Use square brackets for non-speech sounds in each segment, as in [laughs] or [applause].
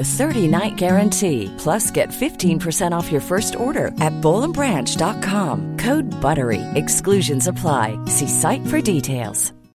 a 30-night guarantee. Plus, get 15% off your first order at bowlandbranch.com. Code BUTTERY. Exclusions apply. See site for details.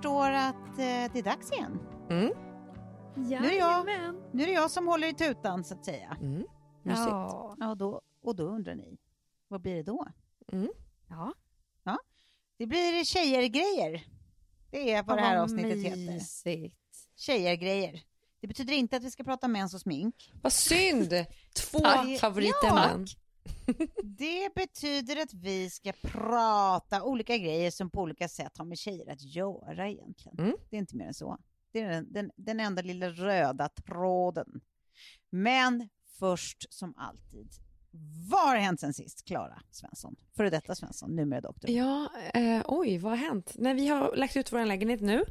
Förstår att eh, det är dags igen. Mm. Nu är, jag, nu är det jag som håller i tutan så att säga. Mm. Ja, ja då, och då undrar ni, vad blir det då? Mm. Ja. ja. Det blir tjejer-grejer. Det är vad det här avsnittet heter. mysigt. Tjejer-grejer. Det betyder inte att vi ska prata mens och smink. Vad synd! [laughs] Två favoritämnen. Det betyder att vi ska prata olika grejer som på olika sätt har med tjejer att göra egentligen. Mm. Det är inte mer än så. Det är den, den, den enda lilla röda tråden. Men först som alltid, vad har hänt sen sist, Klara Svensson? Före detta Svensson, numera doktor. Ja, eh, oj, vad har hänt? Nej, vi har lagt ut vår lägenhet nu.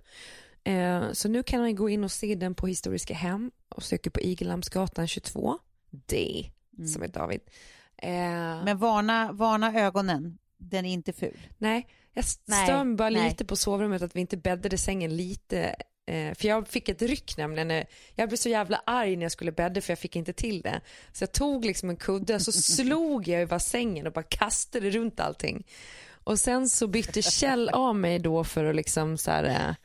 Eh, så nu kan man gå in och se den på Historiska Hem och söka på Igelhamnsgatan 22. D, som är David. Eh, Men varna, varna ögonen, den är inte ful. Nej, jag stör mig bara nej. lite på sovrummet att vi inte bäddade sängen lite. Eh, för jag fick ett ryck nämligen. Jag blev så jävla arg när jag skulle bädda för jag fick inte till det. Så jag tog liksom en kudde så [laughs] slog jag över sängen och bara kastade runt allting. Och sen så bytte Kjell av mig då för att liksom så här, eh,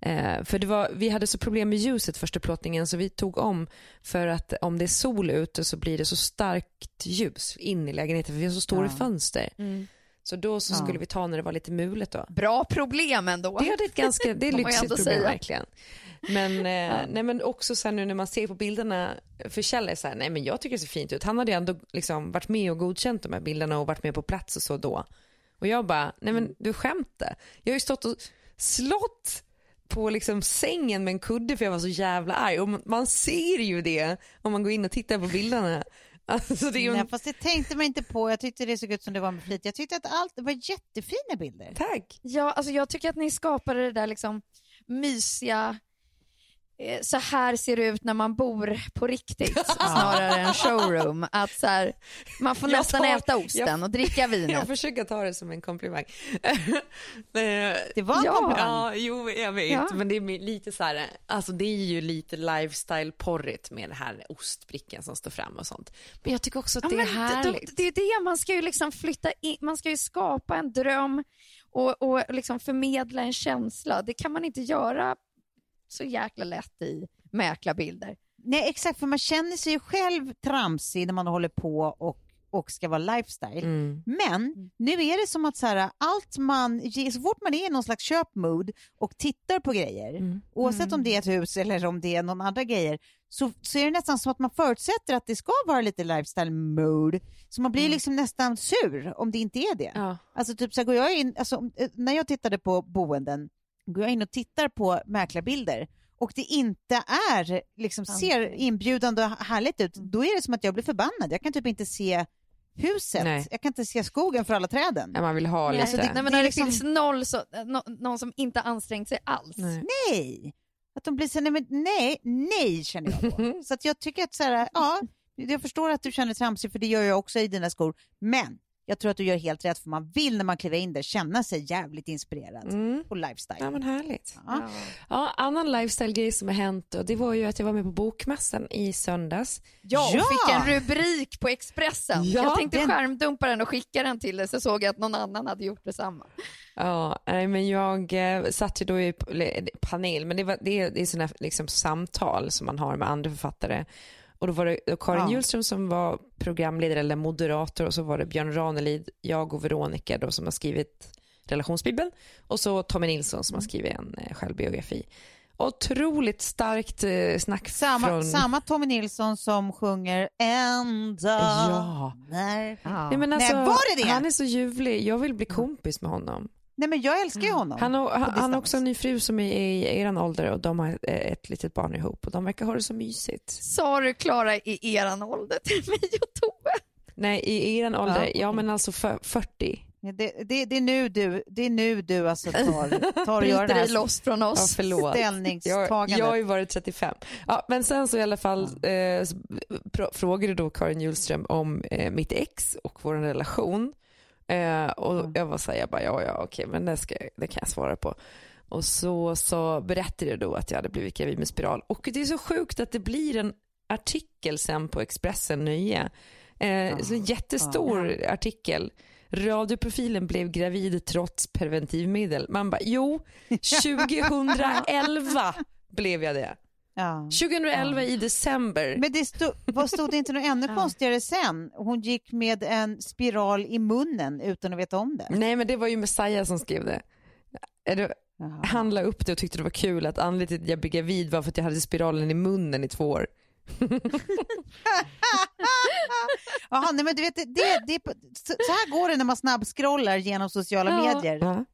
Eh, för det var, vi hade så problem med ljuset första plåtningen så vi tog om för att om det är sol ute så blir det så starkt ljus in i lägenheten för vi har så stora Ja. fönster. Så då så Ja. skulle vi ta när det var lite mulet då. Bra problem ändå. Det är ett ganska, det är [laughs] lyxigt problem säga. verkligen. Men, eh, nej, men också så här nu när man ser på bilderna, för Kjell är så här, nej men jag tycker det ser fint ut. Han hade ju ändå liksom varit med och godkänt de här bilderna och varit med på plats och så då. Och jag bara, nej men du skämtar. Jag har ju stått och slått på liksom sängen med en kudde för jag var så jävla arg och man- ser ju det om man går in och tittar på bilderna. [laughs] Alltså det är ju Nej, fast det tänkte man inte på. Jag tyckte det såg ut som det var med flit. Jag tyckte att allt det var jättefina bilder. Tack. Ja, alltså jag tycker att ni skapade det där liksom mysiga, så här ser det ut när man bor på riktigt [laughs] snarare än showroom. Att så här, man får Jag nästan tar- äta osten jag- och dricka [laughs] Jag vinet. försöker ta det som en komplimang. [laughs] Det var en Ja. komplimang. Ja, jo jag vet. Ja. Men det är lite så här, alltså det är ju lite lifestyle-porrigt med den här ostbrickan som står fram och sånt. Men jag tycker också att Ja, det är härligt. Det, är det, man ska ju liksom flytta in, man ska ju skapa en dröm och, och liksom förmedla en känsla. Det kan man inte göra så jäkla lätt i mäklarbilder. Nej, exakt, för man känner sig ju själv tramsig när man håller på och, och ska vara lifestyle. Mm. Men nu är det som att så här, allt man, så fort man är i någon slags köpmood och tittar på grejer, Mm. oavsett om det är ett hus eller om det är någon andra grejer, så, så är det nästan som att man förutsätter att det ska vara lite lifestyle mode. Så man blir liksom nästan sur om det inte är det. Ja. Alltså typ så här, går jag in, alltså, eh, när jag tittade på boenden går jag in och tittar på mäklarbilder och det inte är, liksom ser inbjudande och härligt ut, då är det som att jag blir förbannad. Jag kan typ inte se huset, Nej. jag kan inte se skogen för alla träden. Ja, man vill ha Nej, lite. Nej, men det när är det liksom- finns noll så, no, någon som inte ansträngt sig alls. Nej. Nej! Att de blir så nej, men nej, nej känner jag då. [laughs] Så att jag tycker att så här, ja, jag förstår att du känner tramsig för det gör jag också i dina skor, men jag tror att du gör helt rätt för man vill när man kliver in där känna sig jävligt inspirerad Mm. på lifestyle. Ja men härligt. Ja. Ja, annan lifestyle-grej som har hänt och det var ju att jag var med på Bokmässan i söndags. Ja, och Ja! fick en rubrik på Expressen. Ja, jag tänkte den- skärmdumpa den och skicka den till dig så såg jag att någon annan hade gjort detsamma. Ja, men jag eh, satt ju då i panel, men det, var, det är, det är sådana liksom samtal som man har med andra författare. Och då var det Karin Ja. Hjulström som var programledare eller moderator och så var det Björn Ranelid, jag och Veronica då som har skrivit relationsbibeln och så Tommy Nilsson som har skrivit en eh, självbiografi. Otroligt starkt eh, snack Samma, från... samma Tommy Nilsson som sjunger ända Ja. när... Nej, men alltså, Nej, var det det? Han är så ljuvlig, jag vill bli kompis med honom. Nej men jag älskar ju honom. Han, har- han, han har också en ny fru som är i eran ålder och de har eh, ett litet barn ihop och de verkar ha det så mysigt. Sa du Klara i eran ålder till mig och Tove? Nej, i eran ålder, ja, Ja, men alltså för, 40. Det, det, det, är nu du, det är nu du alltså tar, tar och gör det här loss från Ja, oss. förlåt. Jag, ställningstagandet. jag har ju varit 35. Ja, men sen så i alla fall eh, så pr- frågade då Karin Hjulström om eh, mitt ex och vår relation. Eh, och jag var så här, jag bara, ja, ja, okej, men det, ska, det kan jag svara på. Och så, så berättade jag då att jag hade blivit gravid med spiral. Och det är så sjukt att det blir en artikel sen på Expressen Nöje. Eh, så en jättestor artikel. Radioprofilen blev gravid trots preventivmedel. Man bara, jo, [laughs] 2011 blev jag det. Ja. 2011 i december. Men det stod, vad stod det inte något ännu [laughs] konstigare sen? Hon gick med en spiral i munnen utan att veta om det. Nej men det var ju Messiah som skrev det. Är det han la upp det och tyckte det var kul att anledningen till att jag blev gravid var för att jag hade spiralen i munnen i två år. [laughs] Jaha, nej, men du vet, det, det, så, här går det när man snabbscrollar genom sociala Ja. medier.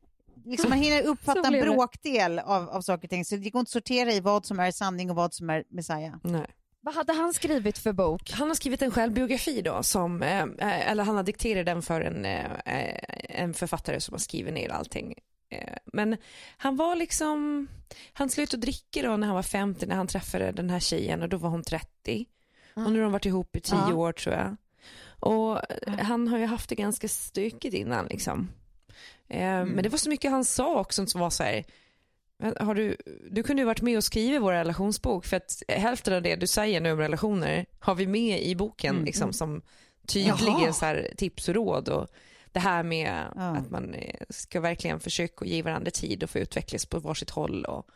Liksom man hinner uppfatta en bråkdel av, av saker och ting, så det går inte att sortera i vad som är sanning och vad som är Messiah. Nej. Vad hade han skrivit för bok? Han har skrivit en självbiografi då, som, eh, eh, eller han har dikterat den för en, eh, eh, en författare som har skrivit ner allting. Eh, Men han var liksom, han slutade dricka då när han var 50 när han träffade den här tjejen och då var hon 30. Och nu har de varit ihop i 10 Ja. år tror jag. Och eh, han har ju haft det ganska stökigt innan liksom. Eh, Men det var så mycket han sa också som var så här, Har du, du kunde ju varit med och skrivit vår relationsbok för att hälften av det du säger nu om relationer har vi med i boken liksom, som tydligen så här, tips och råd och det här med Ja. att man eh, ska verkligen försöka ge varandra tid och få utvecklas på varsitt håll och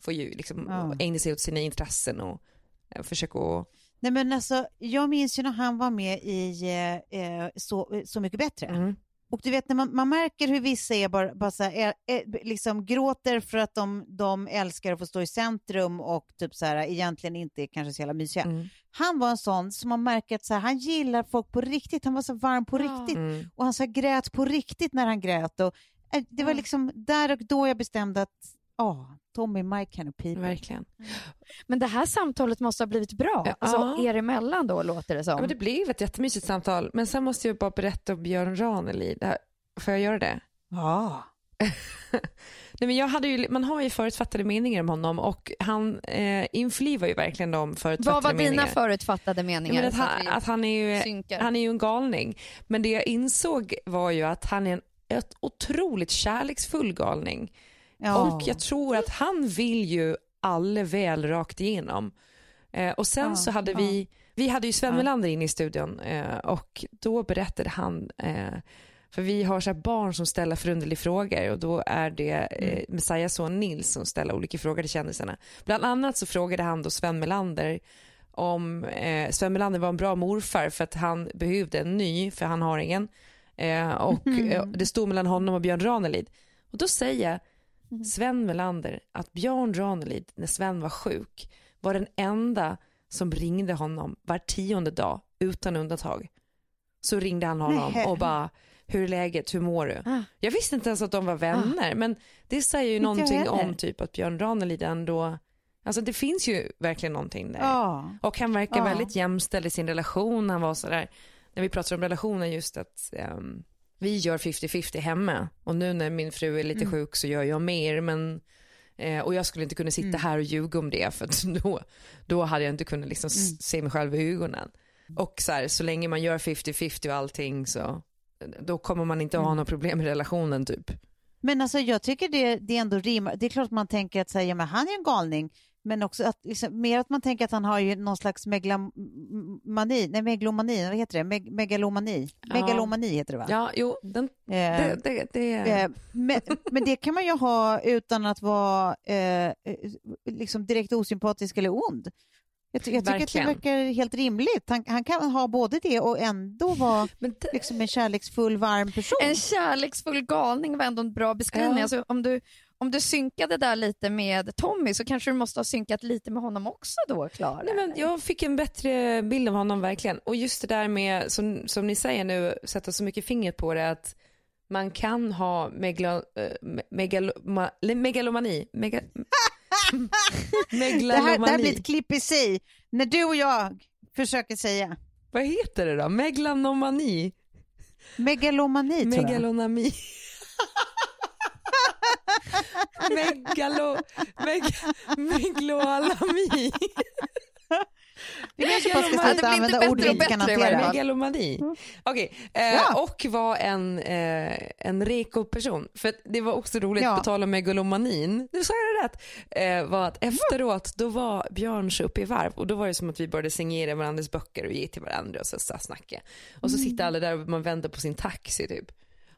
få ju liksom Ja. ägna sig åt sina intressen och eh, försöka att Nej, men alltså, jag minns ju när han var med i eh, så, så mycket bättre. mm. Och du vet när man, man märker hur vissa är bara, bara så här, är, är, liksom gråter för att de, de älskar att få stå i centrum och typ så här, egentligen inte är kanske så jävla mysiga. Mm. Han var en sån som man märker att så här, han gillar folk på riktigt, han var så varm på riktigt Mm. och han så här, grät på riktigt när han grät. Och, eh, det var liksom där och då jag bestämde att ja, Tommy my kind of people. verkligen. Men det här samtalet måste ha blivit bra. Ja. Alltså er emellan då låter det som. Ja, men det blev ett jättemysigt samtal men sen måste jag bara berätta om Björn Ranelid. Får jag göra det? Ja. [laughs] Nej, men jag hade ju, man har ju förutfattade meningar om honom och han eh, införlivar ju verkligen de förutfattade Vad var dina meningar. förutfattade meningar? men att, han, att han, är ju, synkar? han är ju en galning. Men det jag insåg var ju att han är en ett otroligt kärleksfull galning. Ja. Och jag tror att han vill ju alla väl rakt igenom. Eh, och sen Ja, så hade vi, vi hade ju Sven Ja. Melander inne i studion eh, och då berättade han, eh, för vi har så barn som ställer förunderliga frågor och då är det eh, Messiahs son Nils som ställer olika frågor till kändisarna. Bland annat så frågade han då Sven Melander om eh, Sven Melander var en bra morfar för att han behövde en ny, för han har ingen. Eh, och eh, det stod mellan honom och Björn Ranelid. Och då säger Sven Melander att Björn Ranelid, när Sven var sjuk, var den enda som ringde honom var tionde dag utan undantag. Så ringde han honom Nej. och bara hur är läget, hur mår du? Ah. Jag visste inte ens att de var vänner men det säger ju Inte någonting om typ att Björn Ranelid ändå, alltså det finns ju verkligen någonting där. Ja. Och han verkar Ja. väldigt jämställd i sin relation. Han var sådär, när vi pratar om relationen just att ehm, vi gör 50-50 hemma och nu när min fru är lite Mm. sjuk så gör jag mer men eh, och jag skulle inte kunna sitta Mm. här och ljuga om det för att [laughs] då, då hade jag inte kunnat liksom Mm. se mig själv i ögonen. Och så, här, så länge man gör 50-50 och allting så då kommer man inte ha Mm. några problem i relationen typ. Men alltså jag tycker det, det är ändå rimmar. Det är klart man tänker att säga, men han är en galning. Men också att liksom, mer att man tänker att han har ju någon slags megalomani, nej megalomani, vad heter det? Meg, megalomani. Ja. Megalomani heter det va? Ja, jo, den, Eh, det, det, det, eh, men, men det kan man ju ha utan att vara eh, eh, liksom direkt osympatisk eller ond. Jag, jag tycker att det verkar helt rimligt. Han, han kan ha både det och ändå vara [laughs] det, liksom en kärleksfull, varm person. En kärleksfull galning var ändå en bra beskrivning. Ja. Alltså, om, du, om du synkade där lite med Tommy så kanske du måste ha synkat lite med honom också då, Klara? Nej, men jag fick en bättre bild av honom verkligen. Och just det där med, som, som ni säger nu, sätta så mycket fingret på det, att man kan ha megalo, eh, me- megaloma, le- megalomani. Mega, [laughs] det, här, det megalomani. här blir ett klipp i sig. När du och jag försöker säga Vad heter det då? Meglanomani? megalomani tror jag. Megalonami. [laughs] Megalo, meg, megaloalami. Vi kanske bara ska sluta använda ord vi inte kan hantera. Megalomani. Okej, eh, Ja. och var en, eh, en reko person. För det var också roligt, Ja. på tal om megalomanin, nu sa jag det rätt, eh, var att efteråt då var Björn så uppe i varv och då var det som att vi började signera varandras böcker och ge till varandra och så, så snacka. Och så Mm. sitter alla där och man vänder på sin taxi typ.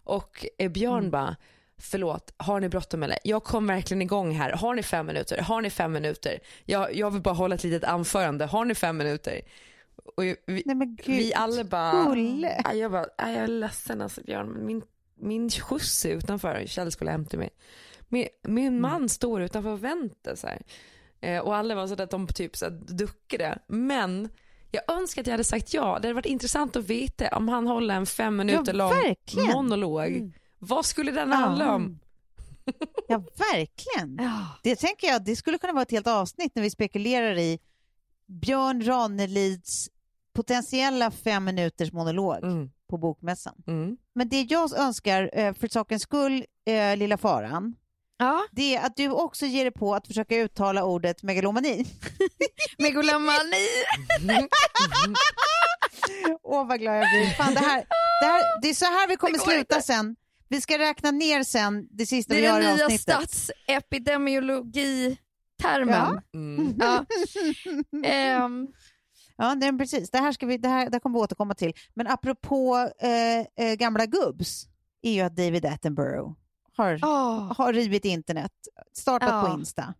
Och eh, Björn Mm. bara, förlåt, har ni bråttom eller? Jag kom verkligen igång här. Har ni fem minuter? Har ni fem minuter? Jag, jag vill bara hålla ett litet anförande. Har ni fem minuter? Och vi, Nej vi alla bara. Aj, jag bara, aj, jag är ledsen alltså Björn, men min, min skjuts är utanför, Kjell skulle hämta mig. Min, min Mm. man står utanför och väntar så. Eh, och alla var så att de typ så här duckade. Men jag önskar att jag hade sagt ja. Det hade varit intressant att veta om han håller en fem minuter lång verkligen. Mm. Vad skulle den Ja. handla om? Ja, verkligen. Ja. Det tänker jag, det skulle kunna vara ett helt avsnitt när vi spekulerar i Björn Ranelids potentiella fem minuters monolog Mm, på Bokmässan. mm. Men det jag önskar eh, för sakens skull, eh, lilla faran, Ja, det är att du också ger dig på att försöka uttala ordet megalomani. [laughs] megalomani. [laughs] Åh, vad glad jag blir. Fan, det, här, det, här, det är så här vi kommer sluta sen. Vi ska räkna ner sen det sista Det vi är gör den i nya avsnittet. statsepidemiologi-termen. Mm. Ja. [laughs] Ehm, Ja, men precis. Det här, ska vi, det, här, det här kommer vi återkomma till. Men apropå eh, eh, gamla gubbs är ju att David Attenborough har, åh, har rivit internet, startat Ja. på Insta.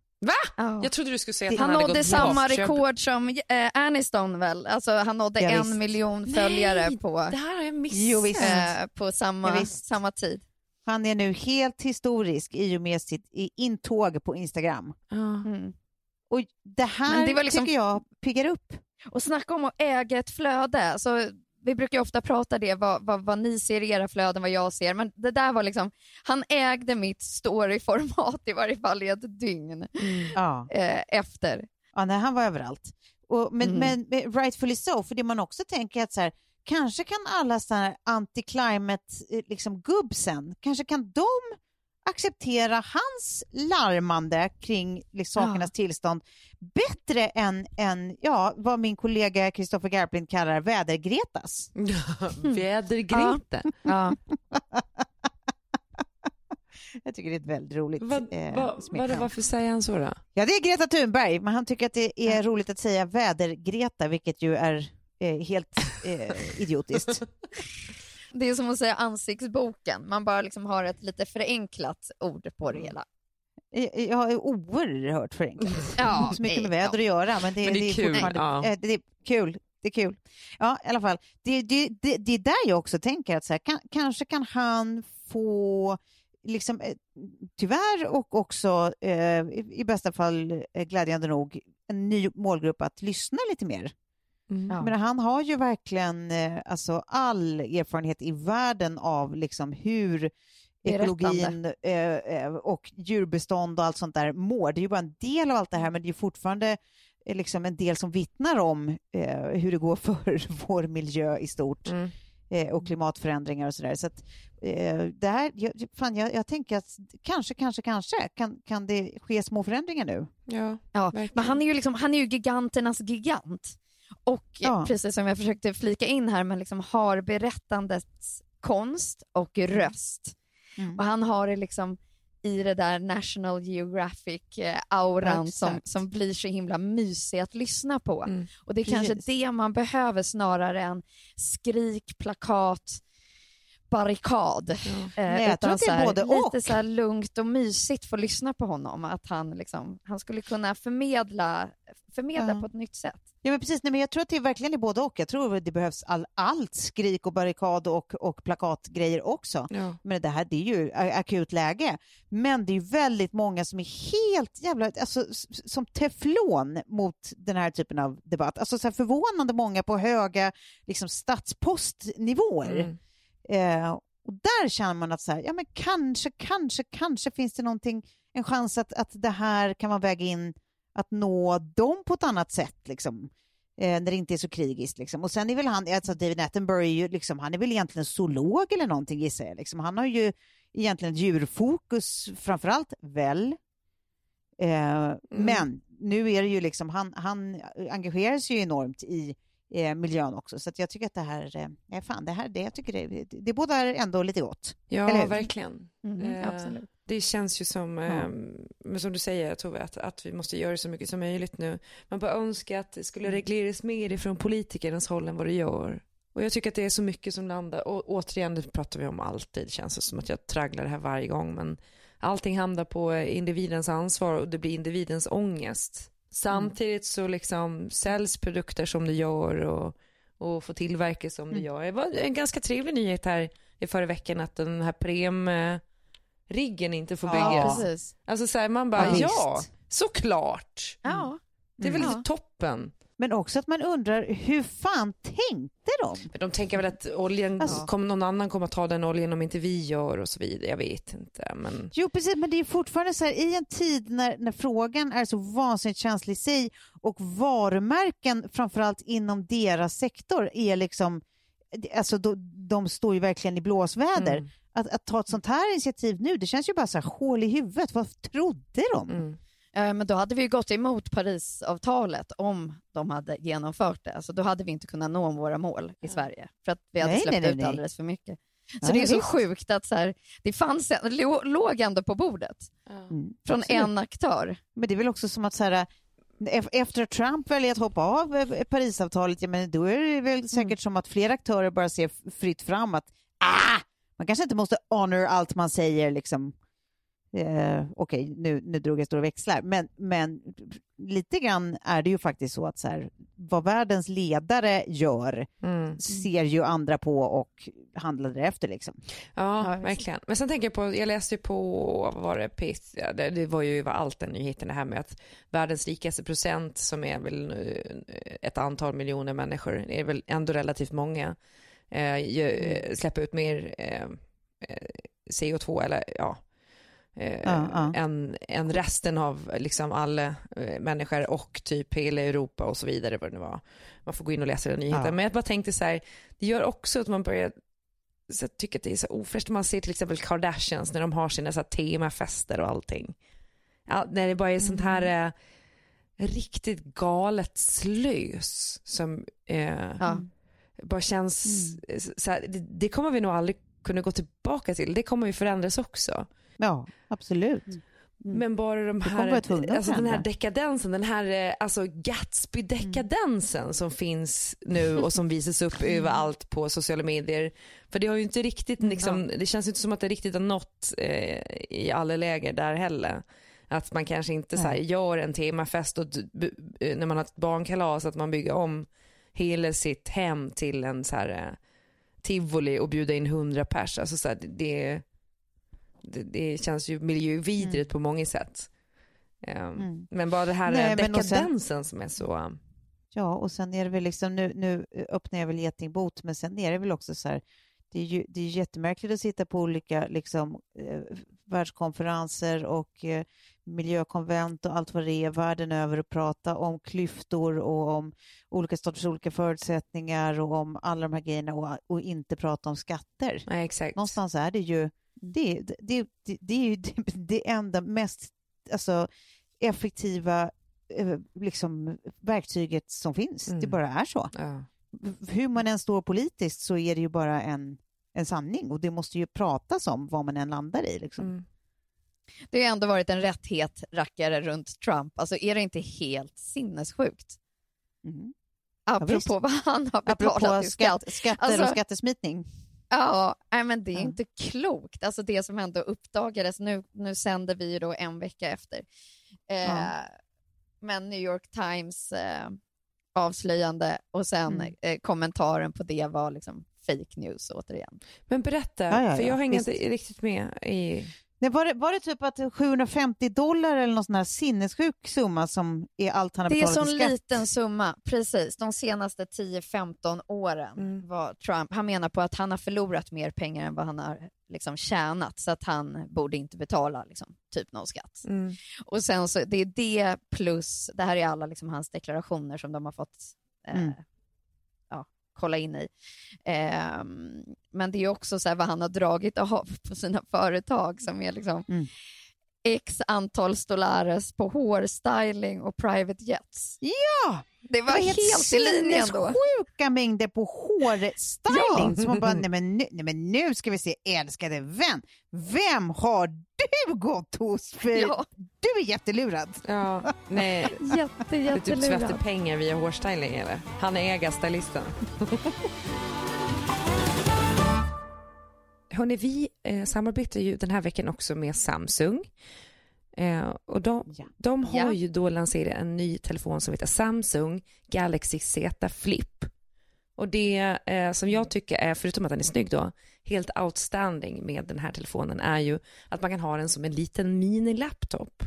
Åh. Jag trodde du skulle säga att Det- han, Han hade nådde gått samma bort. rekord som eh, Aniston väl? Alltså han nådde Ja, en visst. miljon följare Nej, på, Det här har jag missat. Eh, på samma, Ja, samma tid. Han är nu helt historisk i och med sitt i- intåg på Instagram. Ja. Mm. Och det här Men det var liksom- tycker jag piggar upp. Och snacka om att äga ett flöde. Så vi brukar ju ofta prata det, vad, vad, vad ni ser i era flöden, vad jag ser. Men det där var liksom, han ägde mitt storyformat i varje fall i ett dygn Ja. eh, efter. Ja, nej, han var överallt. Och, men, Mm. men, men rightfully so, för det man också tänker att så här, kanske kan alla sådana här anti-climate eh, liksom, gubbsen, kanske kan de acceptera hans larmande kring liksom, Ja. sakernas tillstånd bättre än, än ja, vad min kollega Kristoffer Garplind kallar vädergretas. [laughs] Vädergrete. Ja. [laughs] Jag tycker det är ett väldigt roligt Vad, eh, vad, smeknamn. varför säger han så då? Ja, det är Greta Thunberg, men han tycker att det är roligt att säga väder-Greta, vilket ju är eh, helt eh, idiotiskt. [laughs] Det är som att säga ansiktsboken, man bara liksom har ett lite förenklat ord på det hela. Eh, Jag är oerhört förenklat. [laughs] Det har Ja, inte så mycket med nej, väder att göra, men det, Men det är kul, fortfarande ja. eh, det är kul. Det är kul. Ja, i alla fall. Det, det, det, det är där jag också tänker att så här, kan, kanske kan han få, liksom, eh, tyvärr och också eh, i, i bästa fall eh, glädjande nog, en ny målgrupp att lyssna lite mer Mm. Menar, han har ju verkligen eh, alltså, all erfarenhet i världen av liksom, hur ekologin eh, eh, och djurbestånd och allt sånt där mår. Det är ju bara en del av allt det här, men det är fortfarande liksom en del som vittnar om eh, hur det går [laughs] för vår miljö i stort Mm. eh, och klimatförändringar och sådär. Så att, eh, det här, jag, fan, jag, jag tänker att kanske, kanske, kanske kan, kan det ske små förändringar nu. Ja, Ja, verkligen. men han är ju liksom, han är ju giganternas gigant. Och Ja. precis som jag försökte flika in här, men liksom har berättandets konst och röst. Mm. Och han har det liksom i det där National Geographic-auran Ja, som, som blir så himla mysig att lyssna på. Mm. Och det är kanske Precis. det man behöver snarare än skrik, plakat, barrikad. Eh, Nej, jag utan tror att det är så här, både lite och. så lugnt och mysigt få lyssna på honom. Att han, liksom, han skulle kunna förmedla, förmedla Ja. på ett nytt sätt. Ja, men precis. Nej, men jag tror att det verkligen är både och. Jag tror att det behövs all, allt skrik och barrikad och, och plakatgrejer också. Ja. Men det här det är ju akut läge. Men det är väldigt många som är helt jävla, alltså som teflon mot den här typen av debatt. Alltså så förvånande många på höga liksom, statspostnivåer. Mm. Eh, och där känner man att så här, ja men kanske, kanske, kanske finns det någonting, en chans att, att det här kan vara väg in att nå dem på ett annat sätt liksom. Eh, när det inte är så krigiskt. Liksom. Och sen är väl han, alltså David Attenborough är ju liksom, han är väl egentligen zoolog eller någonting gissar jag. Liksom. Han har ju egentligen ett djurfokus framförallt, väl. Eh, Men nu är det ju liksom, han, han engagerar sig ju enormt i eh, miljön också. Så att jag tycker att det här, eh, fan, det här, det, jag tycker det, det bådar ändå lite gott. Ja, verkligen. Mhm, Eh, absolut. Det känns ju som, eh, men som du säger Tove, att, att vi måste göra så mycket som möjligt nu. Man bara önskar att det skulle regleras mer ifrån politikernas håll än vad det gör. Och jag tycker att det är så mycket som landar, och återigen det pratar vi om alltid, det känns som att jag tragglar det här varje gång, men allting hamnar på individens ansvar och det blir individens ångest. Samtidigt så liksom säljs produkter som det gör och, och får tillverkas som det gör. Det var en ganska trevlig nyhet här i förra veckan att den här prem riggen inte får Ja. byggas. Precis. Alltså så här, man bara, Ja, ja, såklart. Ja. Det är väl Ja. toppen. Men också att man undrar, hur fan tänkte de? Men de tänker väl att oljan, Alltså- kommer någon annan kommer att ta den oljan om inte vi gör och så vidare. Jag vet inte. Men Jo, precis, men det är fortfarande så här, i en tid när, när frågan är så vansinnigt känslig i sig och varumärken, framförallt inom deras sektor, är liksom, alltså de, de står ju verkligen i blåsväder. Mm. Att, att ta ett sånt här initiativ nu, det känns ju bara så här hål i huvudet. Vad trodde de? mm. Eh, Men då hade vi ju gått emot Parisavtalet om de hade genomfört det. Alltså då hade vi inte kunnat nå våra mål i Sverige. För att vi hade Nej, släppt nej, nej, ut nej. alldeles för mycket. Så Ja, det är så visst. sjukt att så här, det fanns, en- låg ändå på bordet Mm, från absolut. en aktör. Men det är väl också som att så här, ef- efter att Trump väljer att hoppa av eh, Parisavtalet, ja, men då är det väl säkert Mm. som att fler aktörer bara ser fritt fram att ah, man kanske inte måste honor allt man säger. Liksom. Eh, Okej, nu, nu drog jag stora växlar, men, men lite grann är det ju faktiskt så att så här, vad världens ledare gör Mm. ser ju andra på och handlar därefter. Liksom. Ja, verkligen. Men sen tänker jag på, jag läste ju på, vad var det, PS, ja, det, det var ju allt den nyheten det här med att världens rikaste procent som är väl ett antal miljoner människor, är väl ändå relativt många, eh, ju, släpper ut mer eh, eh, CO2 eller ja, eh, Ja, ja. Än, än resten av liksom alla eh, människor och typ hela Europa och så vidare vad det nu var. Man får gå in och läsa den nyheten. Ja. Men jag bara tänkte så här, det gör också att man börjar så jag tycker att det är så ofräscht. Man ser till exempel Kardashians när de har sina så här temafester och allting. Ja, när det bara är sånt här eh, riktigt galet slös som eh, bara känns, så här, det, det kommer vi nog aldrig kunna gå tillbaka till. Det kommer ju förändras också. Ja, absolut. Men bara de här, alltså den här dekadensen, den här eh, alltså Gatsby-dekadensen som finns nu och som visas upp [laughs] överallt på sociala medier. För det har ju inte riktigt, liksom, det känns inte som att det riktigt har nått eh, i alla läger där heller. Att man kanske inte så här, gör en temafest och när man har ett barnkalas att man bygger om hela sitt hem till en så här eh, tivoli och bjuda in hundra pers. Alltså så här, det- det, det, känns ju miljövidrigt på många sätt. Um, Mm. Men bara det här Nej, och sen- dekadensen som är så... Ja, och sen är det väl liksom, nu, nu öppnar jag väl getingbot, men sen är det väl också så här, det är ju det är jättemärkligt att sitta på olika liksom, eh, världskonferenser och eh, miljökonvent och allt vad det är världen över och prata om klyftor och om olika sorters olika förutsättningar och om alla de här grejerna och, och inte prata om skatter. Nej, exakt. Någonstans är det ju det, det, det, det, det är ju det, [laughs] det enda mest alltså, effektiva eh, liksom, verktyget som finns. Det Mm. bara är så. Ja. Hur man än står politiskt så är det ju bara en, en sanning och det måste ju pratas om vad man än landar i. Liksom. Mm. Det har ju ändå varit en rätt het rackare runt Trump. Alltså är det inte helt sinnessjukt? Mm. Apropå visst. vad han har betalat Apropå i skatt, skatter Alltså- och skattesmitning. Ja, nej, men det är inte klokt. Alltså det som ändå uppdagades, nu, nu sänder vi ju då en vecka efter. Eh, Ja. Men New York Times eh, avslöjande och sen Mm. eh, kommentaren på det var liksom fake news återigen. Men berätta, Ja, ja, för ja, jag hänger inte riktigt med i... Nej, var, det, var det typ att 750 dollar eller någon sån här sinnessjuk summa som är allt han har Det är betalat sån i skatt? liten summa, precis. De senaste 10-15 åren Mm. var Trump, han menar på att han har förlorat mer pengar än vad han har liksom tjänat, så att han borde inte betala liksom, typ någon skatt. Mm. Och sen så, det är det plus, det här är alla liksom hans deklarationer som de har fått eh, Mm kolla in i. Eh, men det är också så här vad han har dragit av på sina företag som är liksom Mm x antal dollares på hårstyling och private jets. Ja! Det var, helt, i linjen då. sinnessjuka mängder på hårstyling. Ja. Så man bara, nej men, nu, nej men nu ska vi se, älskade vän, vem har du gått hos? För Ja, du är jättelurad. Ja, nej. [laughs] jätte, Det är typ jättelurad. tvättar pengar via hårstyling eller? Han är ägarstylisten. [laughs] Hörrni, vi eh, samarbetar ju den här veckan också med Samsung. Eh, och de, Ja. de har Ja. ju då lanserat en ny telefon som heter Samsung Galaxy Z Flip. Och det eh, som jag tycker är, förutom att den är snygg då, helt outstanding med den här telefonen är ju att man kan ha den som en liten mini-laptop.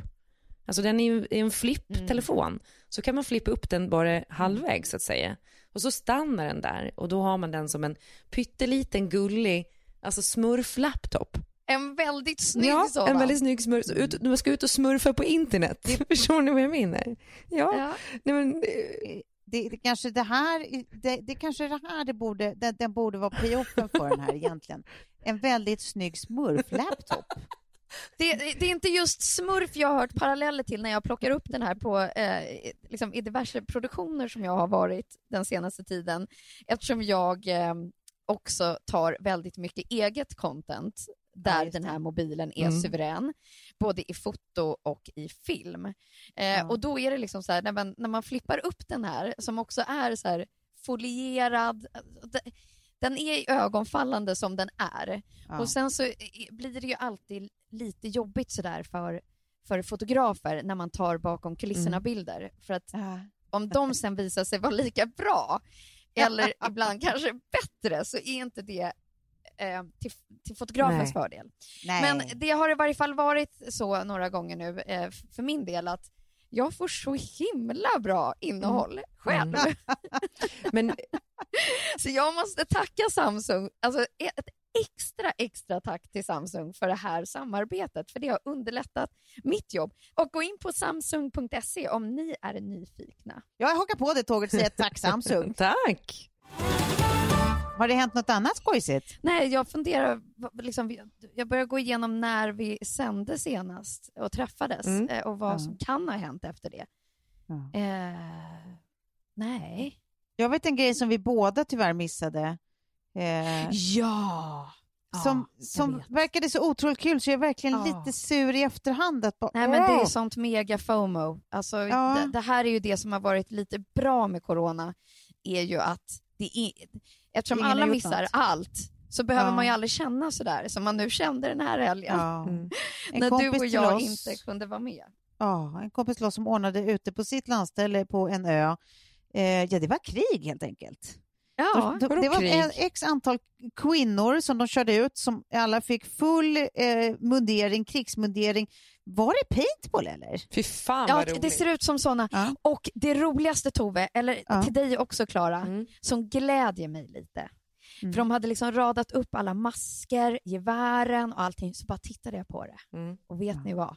Alltså den är ju en flip-telefon. Så kan man flippa upp den bara halvvägs så att säga. Och så stannar den där och då har man den som en pytteliten gullig, alltså smurf-laptop. En väldigt snygg Ja, sådan. en väldigt snygg smurf. Ut, man ska ut och smurfa på internet. [laughs] Förstår ni vad jag menar? Ja, Ja. Nej, men, eh, Det, det, kanske det här, det, det kanske det här det borde, den, den borde vara payoffen för den här egentligen. En väldigt snygg smurf-laptop. Det, [laughs] det det är inte just smurf jag har hört paralleller till när jag plockar upp den här på, eh, liksom i diverse produktioner som jag har varit den senaste tiden. Eftersom jag eh, också tar väldigt mycket eget content Ja, där just den här mobilen är Mm. suverän, både i foto och i film. Eh, Ja. Och då är det liksom så här, när man, när man flippar upp den här, som också är så här folierad, den är ögonfallande som den är. Ja. Och sen så blir det ju alltid lite jobbigt sådär för, för fotografer när man tar bakom kulisserna Mm. bilder. För att Ja. om de sen visar sig vara lika bra, eller [laughs] ibland kanske bättre, så är inte det eh, till, till fotografens Nej. fördel. Nej. Men det har i varje fall varit så några gånger nu eh, för min del att jag får så himla bra innehåll själv. Mm. [laughs] men Så jag måste tacka Samsung, alltså ett extra, extra tack till Samsung för det här samarbetet, för det har underlättat mitt jobb. Och gå in på samsung.se om ni är nyfikna. Jag hakar på det tåget och säger tack Samsung. [laughs] tack. Har det hänt något annat skojsigt? Nej, jag funderar, liksom, jag börjar gå igenom när vi sände senast och träffades Mm. eh, och vad Ja. som kan ha hänt efter det. Ja. Eh, nej. Jag vet en grej som vi båda tyvärr missade. Eh, Ja! som jag som vet. verkade så otroligt kul så jag är verkligen Ja. lite sur i efterhand. Att bara, Nej, men det är sånt mega FOMO. Alltså, Ja. det, det här är ju det som har varit lite bra med corona, är ju att det är, eftersom Ingen alla missar något. allt, så behöver Ja. man ju aldrig känna sådär som man nu kände den här helgen. Ja. Mm. [laughs] När du och jag oss- inte kunde vara med. Ja, en kompis till oss som ordnade ute på sitt landställe på en ö. Eh, ja, det var krig helt enkelt. Ja, De- vadå det var en x antal kvinnor som de körde ut som alla fick full eh, mundering, krigsmundering, Var det paintball eller? Fy fan Ja, vad roligt. det ser ut som sådana. Ja. Och det roligaste Tove, eller Ja. till dig också Klara, Mm. som glädjer mig lite. Mm. För de hade liksom radat upp alla masker, gevären och allting, så bara tittade jag på det. Mm. Och vet Ja. ni vad?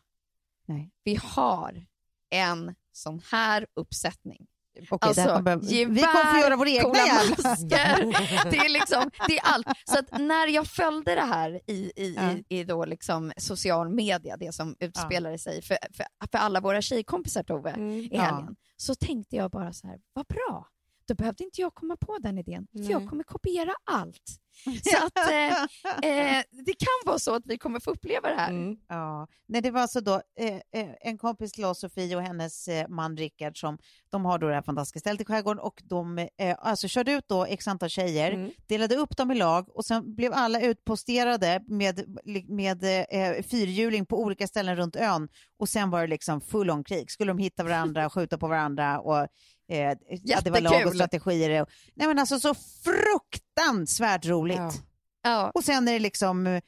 Nej. Vi har en sån här uppsättning. Okej, Alltså, kommer behöva- vi gevär, kommer få göra vår egna masker. [laughs] Det är liksom, det är allt. Så när jag följde det här i, i, Ja. i, i då liksom social media, det som utspelade sig för, för, för alla våra tjejkompisar Tove, Mm. i Ja. helgen, så tänkte jag bara så här, vad bra. Då behövde inte jag komma på den idén, för jag Nej. kommer kopiera allt. Så att eh, [laughs] eh, det kan vara så att vi kommer få uppleva det här. Mm. Ja, nej, det var alltså då eh, eh, en kompis till oss, Sofie och hennes eh, man Rickard, som de har då det här fantastiska stället i skärgården och de eh, alltså körde ut då x antal tjejer, Mm. delade upp dem i lag och sen blev alla utposterade med, med eh, fyrhjuling på olika ställen runt ön och sen var det liksom full on krig. Skulle de hitta varandra, [laughs] skjuta på varandra och eh, ja, det var lag och strategier. Och, nej men alltså så fruktansvärt roligt. Ja. Ja. Och sen är det liksom eh,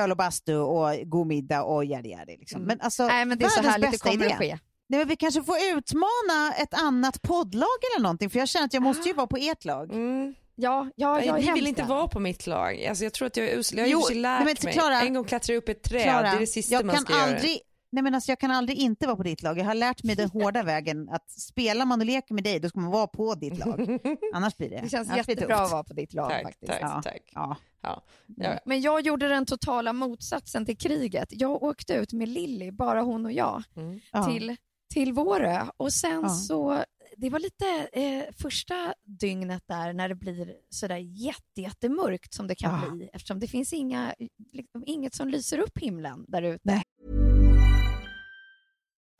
öl och bastu och god middag och yadi yadi. Liksom. Mm. Men alltså, Nej, men det är så härligt det bästa kommer idé. att ske. Nej, men vi kanske får utmana ett annat poddlag eller någonting, för jag känner att jag måste ju vara på ert lag. Mm. Ja, ja, jag Ni vill inte vara på mitt lag. Alltså, jag tror att jag är usel. Jag har Jo, ju lärt nej, men mig. Klara- en gång klättra upp ett träd, Klara, det är det sista jag man kan ska göra. aldrig, nej, men alltså, jag kan aldrig inte vara på ditt lag. Jag har lärt mig den hårda [laughs] vägen att spelar man och leker med dig, då ska man vara på ditt lag. [laughs] Annars blir det, Det känns annars jättebra att vara på ditt lag Tack, faktiskt. tack, Ja. tack. Ja. Ja. Ja. Men jag gjorde den totala motsatsen till kriget. Jag åkte ut med Lilly, bara hon och jag, Mm. Till, till Vårö. Och sen Ja. så, det var lite eh, första dygnet där när det blir sådär jätte, jättemörkt som det kan Ja. bli eftersom det finns inga, liksom, inget som lyser upp himlen där ute.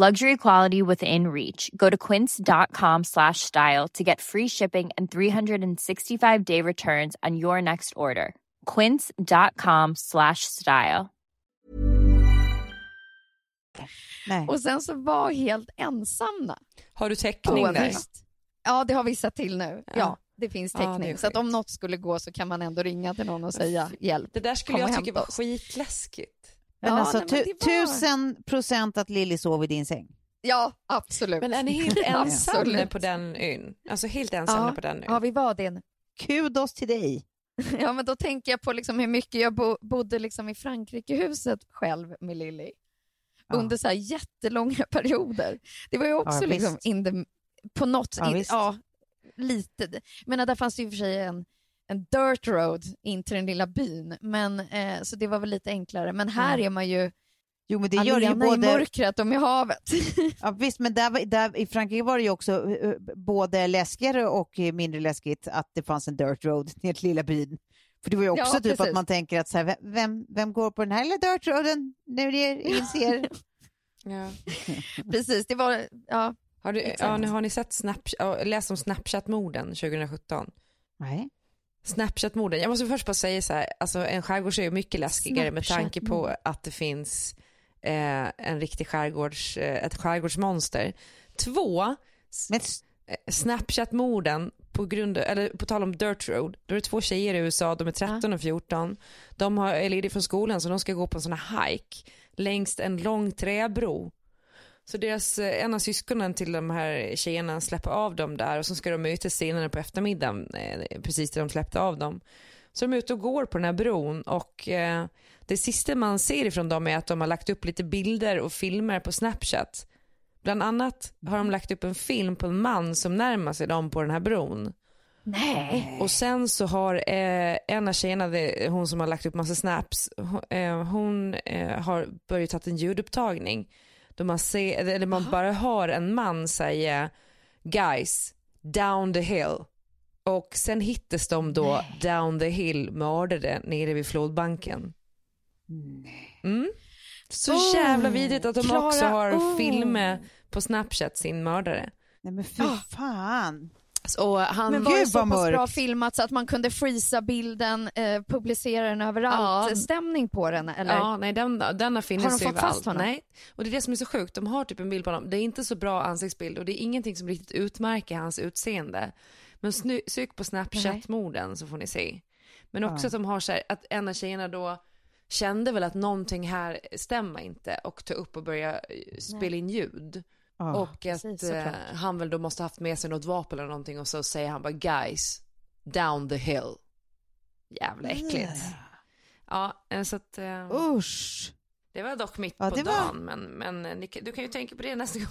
Luxury quality within reach. Go to quince.com slash style to get free shipping and 365 day returns on your next order. Quince.com slash style. Nej. Och sen så var helt ensamma. Har du täckning Ja, där? visst. Ja, det har vi sett till nu. Ja, Ja. det finns Ja, det är täckning. så att om något skulle gå så kan man ändå ringa till någon och säga hjälp. Det där skulle jag tycka var skitläskigt. Men Ja, alltså, nej, men var- tusen procent att Lilly sov i din säng. Ja, absolut. Men är ni helt [laughs] ensamma på den ön? Alltså helt ensamma Ja. på den ön? Ja, vi var det. Kudos till dig. [laughs] Ja, men då tänker jag på liksom hur mycket jag bo bodde liksom i Frankrikehuset själv med Lilly. Ja. Under så här jättelånga perioder. Det var ju också Ja, liksom the, på något, Ja, in, ja, lite. Men där fanns det ju för sig en, en dirt road in till den lilla byn, men, eh, så det var väl lite enklare. Men här Ja. är man ju Jo, men det gör det ju alena i både... mörkret och med havet. Ja, visst, men där, där, i Frankrike var det ju också eh, både läskigare och eh, mindre läskigt att det fanns en dirt road [laughs] ner till lilla byn. För det var ju också Ja, typ precis. att man tänker att så här, vem- vem, går på den här lilla dirt roaden när det [laughs] är ingen ser? Ja. [laughs] Precis, det var, ja. Har, du, ja, nu har ni sett Snap, ja, läst om Snapchat-morden 2017? Nej. Snapchat-morden, jag måste först bara säga så här, alltså en skärgårdsö är mycket läskigare med tanke på att det finns eh, en riktig skärgårds, eh, ett skärgårdsmonster. Två, eh, Snapchat-morden på grund eller på tal om Dirt Road, då är det två tjejer i USA, de är 13 och 14. De har, är lediga från skolan så de ska gå på en sån här hike längs en lång träbro. Så deras, eh, en av syskonen till de här tjejerna släpper av dem där och så ska de mötas senare på eftermiddagen, eh, precis där de släppte av dem. Så de är ute och går på den här bron och eh, det sista man ser ifrån dem är att de har lagt upp lite bilder och filmer på Snapchat. Bland annat har de lagt upp en film på en man som närmar sig dem på den här bron. Nej. Och sen så har eh, en av tjejerna, det- hon som har lagt upp massa snaps, hon, eh, hon eh, har börjat ta en ljudupptagning. Då man, ser, eller man bara hör en man säga guys, down the hill. Och sen hittas de då down the hill mördade nere vid flodbanken. Mm. Så Oh, jävla vidrigt att de Klara, också har oh. filmer på Snapchat sin mördare. nej men fy fan. Och han, Men var så pass bra filmat så att man kunde freeza bilden, eh, publicera den överallt? Ja. Stämning på den eller? Ja, nej den, den har funnits Har de fått fast honom? Nej, och det är det som är så sjukt. De har typ en bild på honom. Det är inte så bra ansiktsbild och det är ingenting som riktigt utmärker hans utseende. Men sny, sök på Snapchat-morden så får ni se. Men också Ja. att de har så här, att en av tjejerna då kände väl att någonting här stämmer inte och tog upp och började eh, spela in ljud. Ja. och att precis, eh, såklart. han väl då måste haft med sig något vapen eller någonting och så säger han bara guys, down the hill. Jävla äckligt. Ja, eh, så att eh, Usch. det var dock mitt Ja, på det var- dagen, men, men eh, du kan ju tänka på det nästa gång.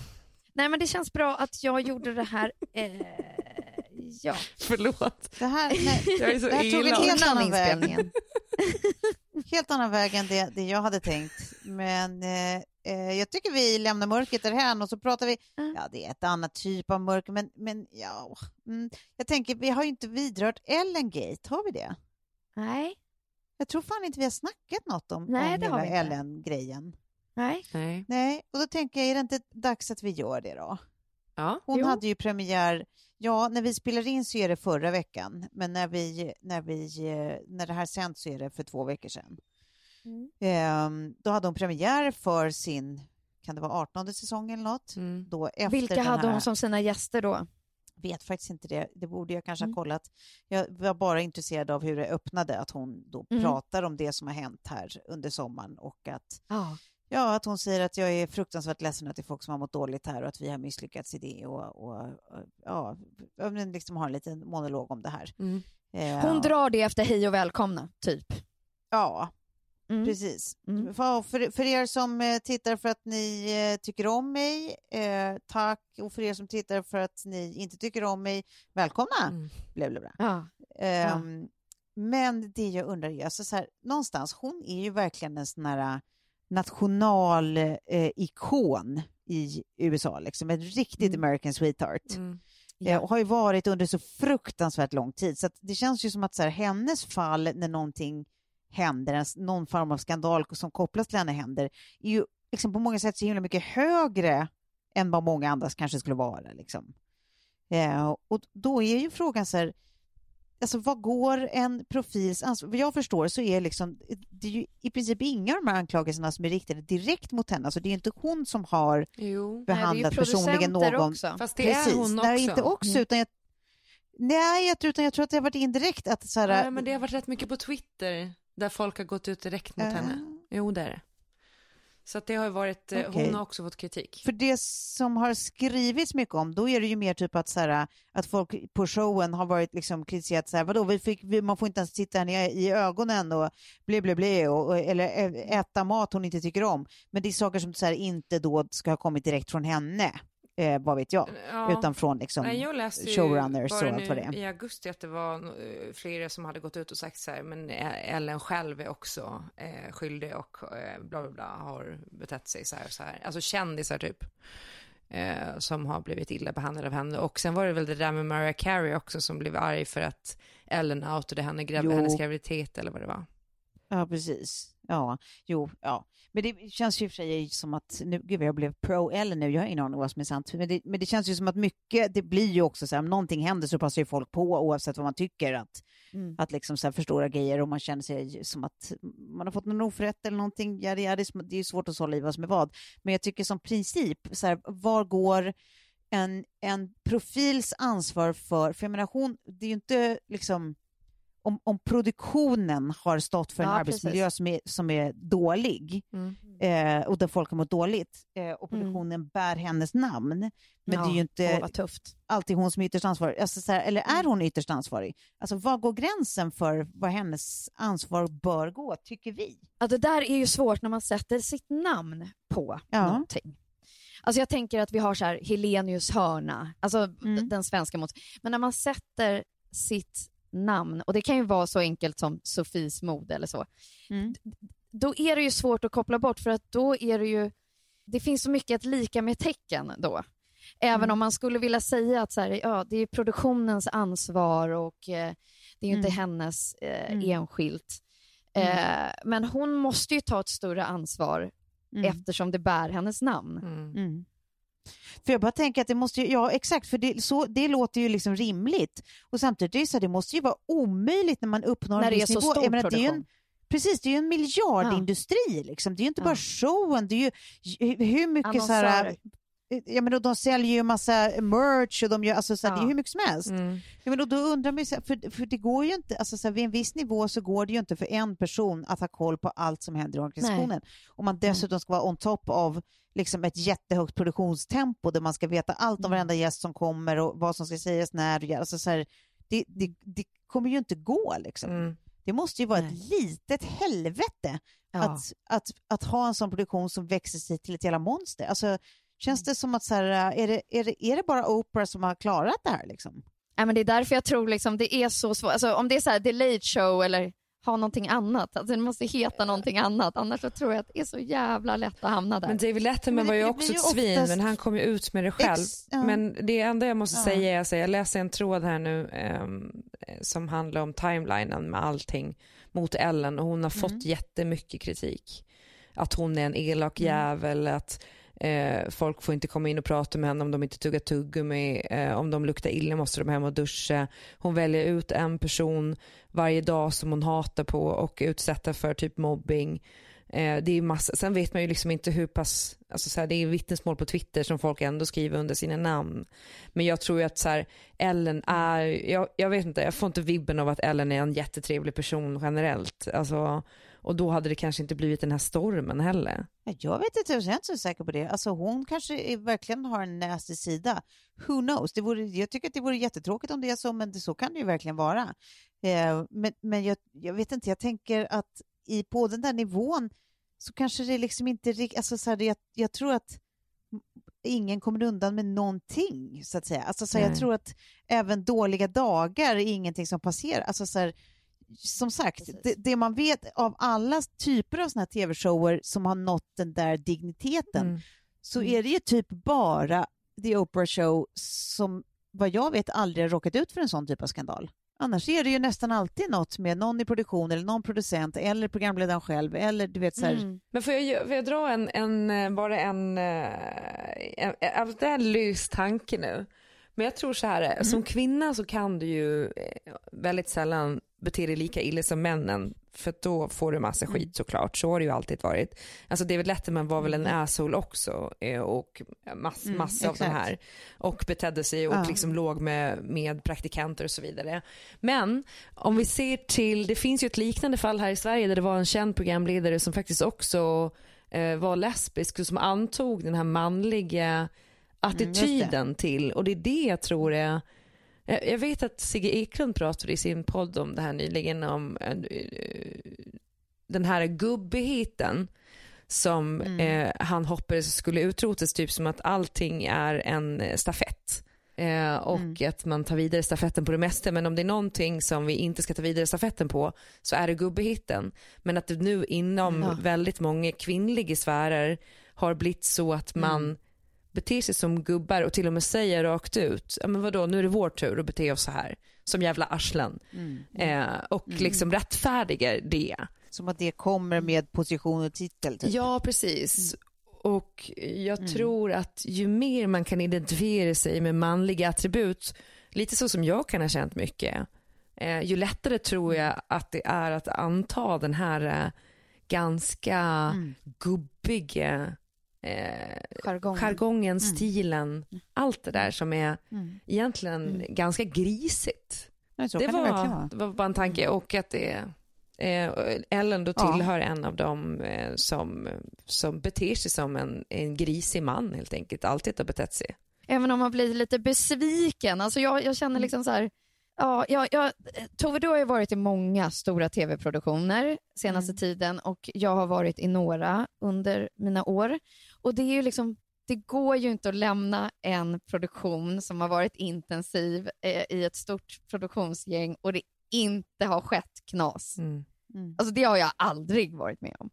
Nej men det känns bra att jag gjorde det här. Eh, ja. [laughs] Förlåt. Det här, nej, [laughs] Jag är så det här tog en helt annan väg. [laughs] helt annan väg än det, det jag hade tänkt. Men eh, eh, jag tycker vi lämnar mörkret därhän och så pratar vi, Mm. ja det är ett annat typ av mörker, men, men ja, mm, jag tänker vi har ju inte vidrört Ellen Gate, har vi det? Nej, Jag tror fan inte vi har snackat något om, Nej, om hela. Ellen-grejen. nej. Nej. Nej, och då tänker jag, är det inte dags att vi gör det då? Ja. Hon Jo. hade ju premiär, ja när vi spelar in så är det förra veckan, men när, vi, när, vi, eh, när det här sänds så är det för två veckor sedan. Mm. Ehm, då hade hon premiär för sin, kan det vara 18 säsong eller något? Mm. Då efter Vilka hade här, hon som sina gäster då? vet faktiskt inte det, det borde jag kanske Mm. ha kollat. Jag var bara intresserad av hur det öppnade, att hon då Mm. pratar om det som har hänt här under sommaren och att Ja. Ja, att hon säger att jag är fruktansvärt ledsen att det är folk som har mått dåligt här och att vi har misslyckats i det och, och, och ja, ja, men liksom har en liten monolog om det här. Mm. Eh, Hon drar det efter hej och välkomna, typ. Ja, Mm. precis. Mm. För, för, er som eh, tittar för att ni eh, tycker om mig, eh, tack. Och för er som tittar för att ni inte tycker om mig, välkomna. Mm. Bla, bla, bla. Ja. Ehm, Men det jag undrar är, alltså så här, någonstans, hon är ju verkligen en sån här nationalikon eh, ikon i USA, liksom ett riktigt Mm. American sweetheart. Mm. Eh, och har ju varit under så fruktansvärt lång tid. Så det känns ju som att så här, hennes fall när någonting händer, någon form av skandal som kopplas till henne händer, är ju liksom på många sätt så himla mycket högre än vad många andras kanske skulle vara. Liksom. Eh, och då är ju frågan så här, alltså vad går en profils ansvar? Vad jag förstår så är liksom, det är ju i princip inga av de här anklagelserna som är riktade direkt mot henne. Alltså det är ju inte hon som har Jo. behandlat personligen producenter någon. också. Fast det är hon också. Nej, inte också, Mm. utan jag, nej, jag, utan jag tror att det har varit indirekt. Att, så här, Ja, men det har varit rätt mycket på Twitter där folk har gått ut direkt mot äh, henne. Jo, det är det. Så att det har varit, eh, Okej. hon har också fått kritik. För det som har skrivits mycket om, då är det ju mer typ att, så här, att folk på showen har varit liksom kritiserat så här, vadå, vi fick, vi, man får inte ens titta henne i, i ögonen och ble, ble, ble, och, eller äta mat hon inte tycker om. Men det är saker som så här, inte då ska ha kommit direkt från henne, eh, vad vet jag, Ja. utan från liksom, Nej, jag läste showrunners och allt vad det är. i augusti att det var eh, flera som hade gått ut och sagt så här, men eh, Ellen själv är också eh, skyldig och eh, bla bla bla har betett sig så här och så här. Alltså kändisar typ. Eh, som har blivit illa behandlade av henne. Och sen var det väl det där med Mariah Carey också som blev arg för att Ellen outade henne, Jo. hennes graviditet eller vad det var. Ja, precis. Ja, jo, ja. Men det känns ju för sig som att, nu, gud jag blev pro eller nu, jag har ingen aning vad som är sant, men det, men det känns ju som att mycket, det blir ju också så här, om någonting händer så passar ju folk på oavsett vad man tycker att, Mm. att liksom så här förstora grejer och man känner sig som att man har fått någon oförrätt eller någonting, ja, det, är, det är ju svårt att sålla i vad som är vad. Men jag tycker som princip, så här, var går en, en profils ansvar för, för jag menar hon, det är ju inte liksom om, om produktionen har stått för en Ja, arbetsmiljö som är, som är dålig Mm. eh, och där folk har mått dåligt eh, och produktionen bär hennes namn, men det är ju inte Mm. Åh, tufft. alltid hon som är ytterst ansvarig. Alltså, så här, eller är hon ytterst ansvarig? Alltså, var går gränsen för vad hennes ansvar bör gå, tycker vi? Ja, det där är ju svårt när man sätter sitt namn på Ja. någonting. Alltså jag tänker att vi har så här Helenius hörna, alltså Mm. den svenska mot. Men när man sätter sitt namn, och det kan ju vara så enkelt som Sofies mode eller så, Mm. då är det ju svårt att koppla bort för att då är det ju, det finns så mycket att lika med tecken då. Även Mm. om man skulle vilja säga att så här, ja, det är produktionens ansvar och eh, det är ju inte Mm. hennes eh, Mm. enskilt. Eh, men hon måste ju ta ett större ansvar Mm. eftersom det bär hennes namn. För jag bara tänker att det måste ju, ja exakt, för det, så, det låter ju liksom rimligt. Och samtidigt är det så det måste ju vara omöjligt när man uppnår När en det är viss så nivå. stor menar, det är ju en, produktion. Precis, det är ju en miljardindustri. Liksom. Det är ju inte Ja. bara showen, det är ju hur mycket så här... Annonsörer. Ja, men då, de säljer ju massa merch och de gör, alltså, så här, det är Ja. hur mycket som helst. Mm. Ja, men då, då undrar man ju, så för, för det går ju inte, alltså så här, vid en viss nivå så går det ju inte för en person att ha koll på allt som händer i organisationen. Om man dessutom ska vara on top av liksom ett jättehögt produktionstempo där man ska veta allt om Mm. varenda gäst som kommer och vad som ska sägas när. Alltså, så här, det, det, det kommer ju inte gå liksom. Mm. Det måste ju vara Nej. ett litet helvete Ja. att, att, att ha en sån produktion som växer sig till ett jävla monster. Alltså, känns det som att så här, är, det, är, det, är det bara Oprah som har klarat det här? Liksom? Ja, men det är därför jag tror liksom det är så svårt. Alltså, om det är så här, The Late Show eller ha någonting annat. Alltså, det måste heta någonting annat. Annars så tror jag att det är så jävla lätt att hamna där. Men David Letterman var ju också ett svin oftast- men han kom ju ut med det själv. Ex- ja. Men det enda jag måste Ja. säga är att jag läser en tråd här nu ehm, som handlar om timelinen med allting mot Ellen och hon har fått Mm. jättemycket kritik. Att hon är en elak Mm. jävel, att eh, folk får inte komma in och prata med henne om de inte tuggar tuggummi, eh, om de luktar illa måste de hem och duscha. Hon väljer ut en person varje dag som hon hatar på och utsätter för typ mobbing. Eh, det är massa, sen vet man ju liksom inte hur pass, alltså så här, det är vittnesmål på Twitter som folk ändå skriver under sina namn. Men jag tror ju att så här, Ellen är, jag, jag vet inte, jag får inte vibben av att Ellen är en jättetrevlig person generellt. Alltså, och då hade det kanske inte blivit den här stormen heller. Ja, Jag vet inte, jag är inte så säker på det. Alltså hon kanske är, verkligen har en nasty sida. Who knows? Det vore, jag tycker att det vore jättetråkigt om det är så, men det, så kan det ju verkligen vara. Eh, men men jag, jag vet inte, jag tänker att i, på den där nivån så kanske det liksom inte riktigt, alltså så här, jag, jag tror att ingen kommer undan med någonting, så att säga. Alltså, så här, jag tror att även dåliga dagar är ingenting som passerar. Alltså, så här, som sagt, det, det man vet av alla typer av såna här tv-shower som har nått den där digniteten Mm. så är det ju typ bara The Oprah Show som vad jag vet aldrig har råkat ut för en sån typ av skandal. Annars är det ju nästan alltid något med någon i produktion eller någon producent eller programledaren själv eller du vet så här, Mm. Men får jag, får jag dra en, en, eh, bara en, eh, en, en, det är en lys tanke nu. Men jag tror så här, Mm. som kvinna så kan du ju eh, väldigt sällan bete dig lika illa som männen. För då får du massa Mm. skit såklart, så har det ju alltid varit. Alltså David Letterman var väl en asshole också eh, och mass, Mm, massa av de här. Och betedde sig och Ja. liksom låg med, med praktikanter och så vidare. Men om vi ser till, det finns ju ett liknande fall här i Sverige där det var en känd programledare som faktiskt också eh, var lesbisk och som antog den här manliga attityden till och det är det jag tror är jag jag vet att Sigge Eklund pratade i sin podd om det här nyligen om eh, den här gubbigheten som eh, han hoppades skulle utrotas, typ som att allting är en eh, stafett. Eh, och att man tar vidare stafetten på det mesta. Men om det är någonting som vi inte ska ta vidare stafetten på så är det gubbehitten. Men att det nu inom Ja. väldigt många kvinnliga sfärer har blivit så att man beter sig som gubbar och till och med säger rakt ut, ja men vadå nu är det vår tur att bete oss så här, som jävla arslen. Eh, och liksom rättfärdigar det. Som att det kommer med position och titel. Typ. Ja, precis. Och jag tror att ju mer man kan identifiera sig med manliga attribut, lite så som jag kan ha känt mycket, eh, ju lättare tror jag att det är att anta den här eh, ganska gubbiga eh, Jargongen. jargongen, stilen, allt det där som är egentligen ganska grisigt. Nej, Det var, det var bara en tanke och att det eh, Ellen då Ja. tillhör en av dem eh, som, som beter sig som en, en grisig man helt enkelt, alltid har betett sig. Även om man blir lite besviken. Alltså jag, jag känner liksom så här, ja, jag, jag, Tove, du har ju varit i många stora tv-produktioner senaste tiden och jag har varit i några under mina år. Och det är ju liksom, det går ju inte att lämna en produktion som har varit intensiv eh, i ett stort produktionsgäng och det inte har skett knas. Mm. Alltså det har jag aldrig varit med om.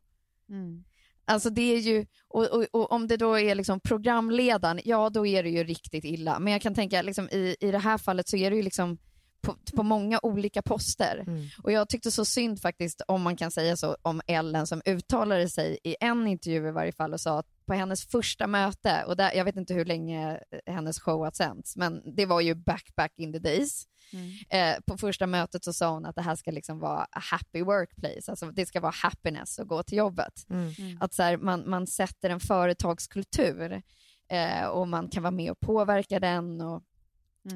Mm. Alltså det är ju, och, och, och om det då är liksom programledaren, ja då är det ju riktigt illa. Men jag kan tänka liksom i, i det här fallet så är det ju liksom på, på många olika poster. Mm. Och jag tyckte så synd faktiskt, om man kan säga så, om Ellen som uttalade sig i en intervju i varje fall och sa att på hennes första möte, och där, jag vet inte hur länge hennes show har sänts, men det var ju back back in the days. Eh, på första mötet så sa hon att det här ska liksom vara a happy workplace, alltså det ska vara happiness att gå till jobbet. Att så här, man, man sätter en företagskultur eh, och man kan vara med och påverka den och,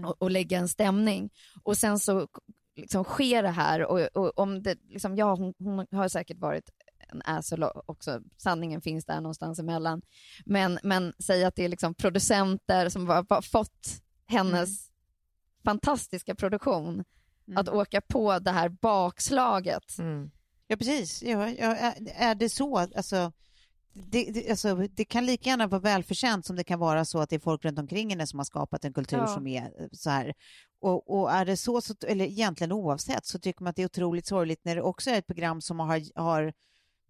och, och lägga en stämning. Och sen så liksom sker det här och, och om det, liksom, ja hon, hon har säkert varit en asshole också, sanningen finns där någonstans emellan. Men, men säg att det är liksom producenter som har fått hennes fantastiska produktion att åka på det här bakslaget. Mm. Ja, precis. Ja, ja, är, är det så? Alltså det, det, alltså, det kan lika gärna vara välförtjänt som det kan vara så att det är folk runt omkring henne som har skapat en kultur Ja. som är eh, så här. Och, och är det så, så, eller egentligen oavsett, så tycker man att det är otroligt sorgligt när det också är ett program som har, har